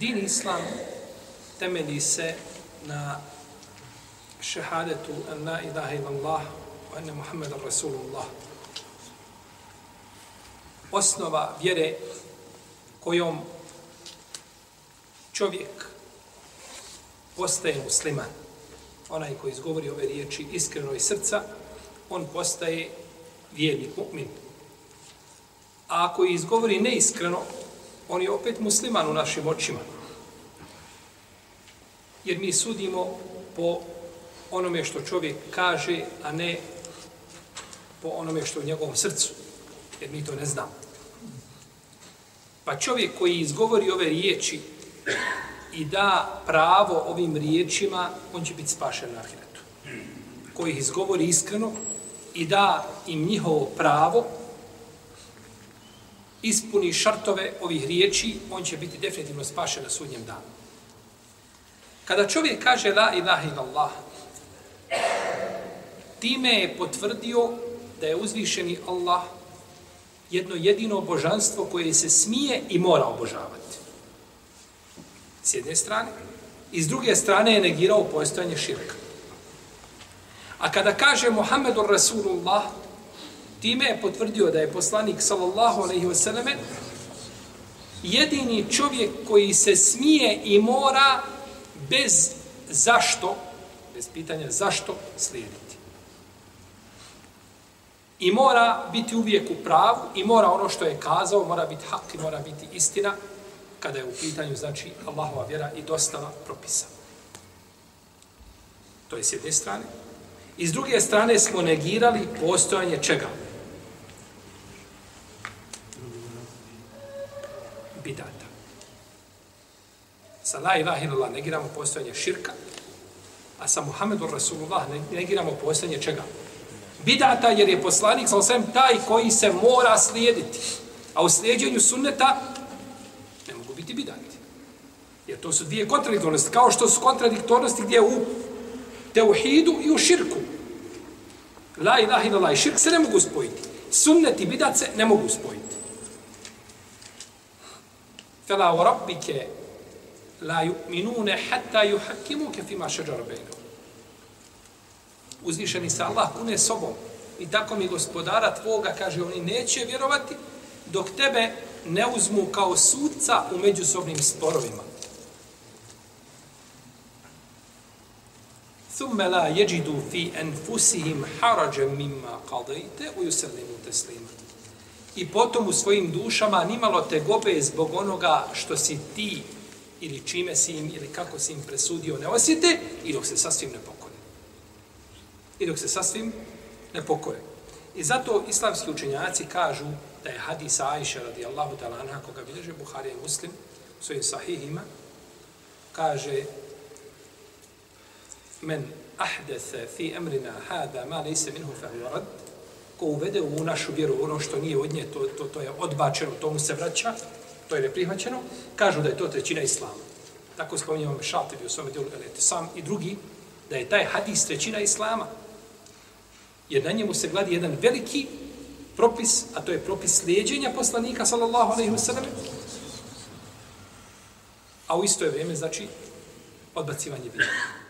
Din Islam temelji se na šehadetu an la ilaha illallah wa anna Muhammadan Rasulullah. Osnova vjere kojom čovjek postaje musliman, onaj koji izgovori ove riječi iskreno iz srca, on postaje vjernik, mu'min. A ako izgovori neiskreno, on je opet musliman u našim očima. Jer mi sudimo po onome što čovjek kaže, a ne po onome što je u njegovom srcu. Jer mi to ne znamo. Pa čovjek koji izgovori ove riječi i da pravo ovim riječima, on će biti spašen na ahiretu. Koji ih izgovori iskreno i da im njihovo pravo, ispuni šartove ovih riječi, on će biti definitivno spašen na sudnjem danu. Kada čovjek kaže la ilaha illallah, time je potvrdio da je uzvišeni Allah jedno jedino božanstvo koje se smije i mora obožavati. S jedne strane. I s druge strane je negirao postojanje širka. A kada kaže Muhammedu Rasulullah, Time je potvrdio da je poslanik sallallahu alejhi ve selleme jedini čovjek koji se smije i mora bez zašto, bez pitanja zašto slijediti. I mora biti uvijek u pravu i mora ono što je kazao, mora biti hak i mora biti istina kada je u pitanju, znači, Allahova vjera i dostava propisa. To je s jedne strane. I s druge strane smo negirali postojanje čega? Bidata. Sa la ilaha illallah negiramo postojanje širka, a sa Muhammedu Rasulullah negiramo postojanje čega? Bidata jer je poslanik sa osvijem taj koji se mora slijediti. A u slijedjenju sunneta ne mogu biti bidati. Jer to su dvije kontradiktornosti, kao što su kontradiktornosti gdje u teuhidu i u širku. La ilaha illallah i širk se ne mogu spojiti. Sunnet i bidat se ne mogu spojiti. Fela u rabbike la yu'minune hatta yuhakimuke fima šeđar bejno. Uzvišeni se Allah kune sobom. I tako mi gospodara tvoga, kaže, oni neće vjerovati dok tebe ne uzmu kao sudca u međusobnim sporovima. Thumme la jeđidu fi enfusihim harađem mimma qadajte u yusallimu teslimu i potom u svojim dušama nimalo te gobe zbog onoga što si ti ili čime si im ili kako si im presudio ne osjete i dok se sasvim ne pokore. I dok se sasvim ne pokore. I zato islamski učenjaci kažu da je hadis Aisha radijallahu ta'ala anha koga bilježe Buhari i Muslim u svojim sahihima kaže men ahdese fi emrina hada ma lejse minhu fahu rad ko uvede u našu vjeru ono što nije od nje, to, to, to je odbačeno, tomu se vraća, to je neprihvaćeno, kažu da je to trećina islama. Tako spominje vam Šatibi u svome djelu Elete. Sam i drugi, da je taj hadis trećina islama. Jer na njemu se gladi jedan veliki propis, a to je propis slijedjenja poslanika, sallallahu alaihi wa sallam, a u isto je vrijeme, znači, odbacivanje vjera.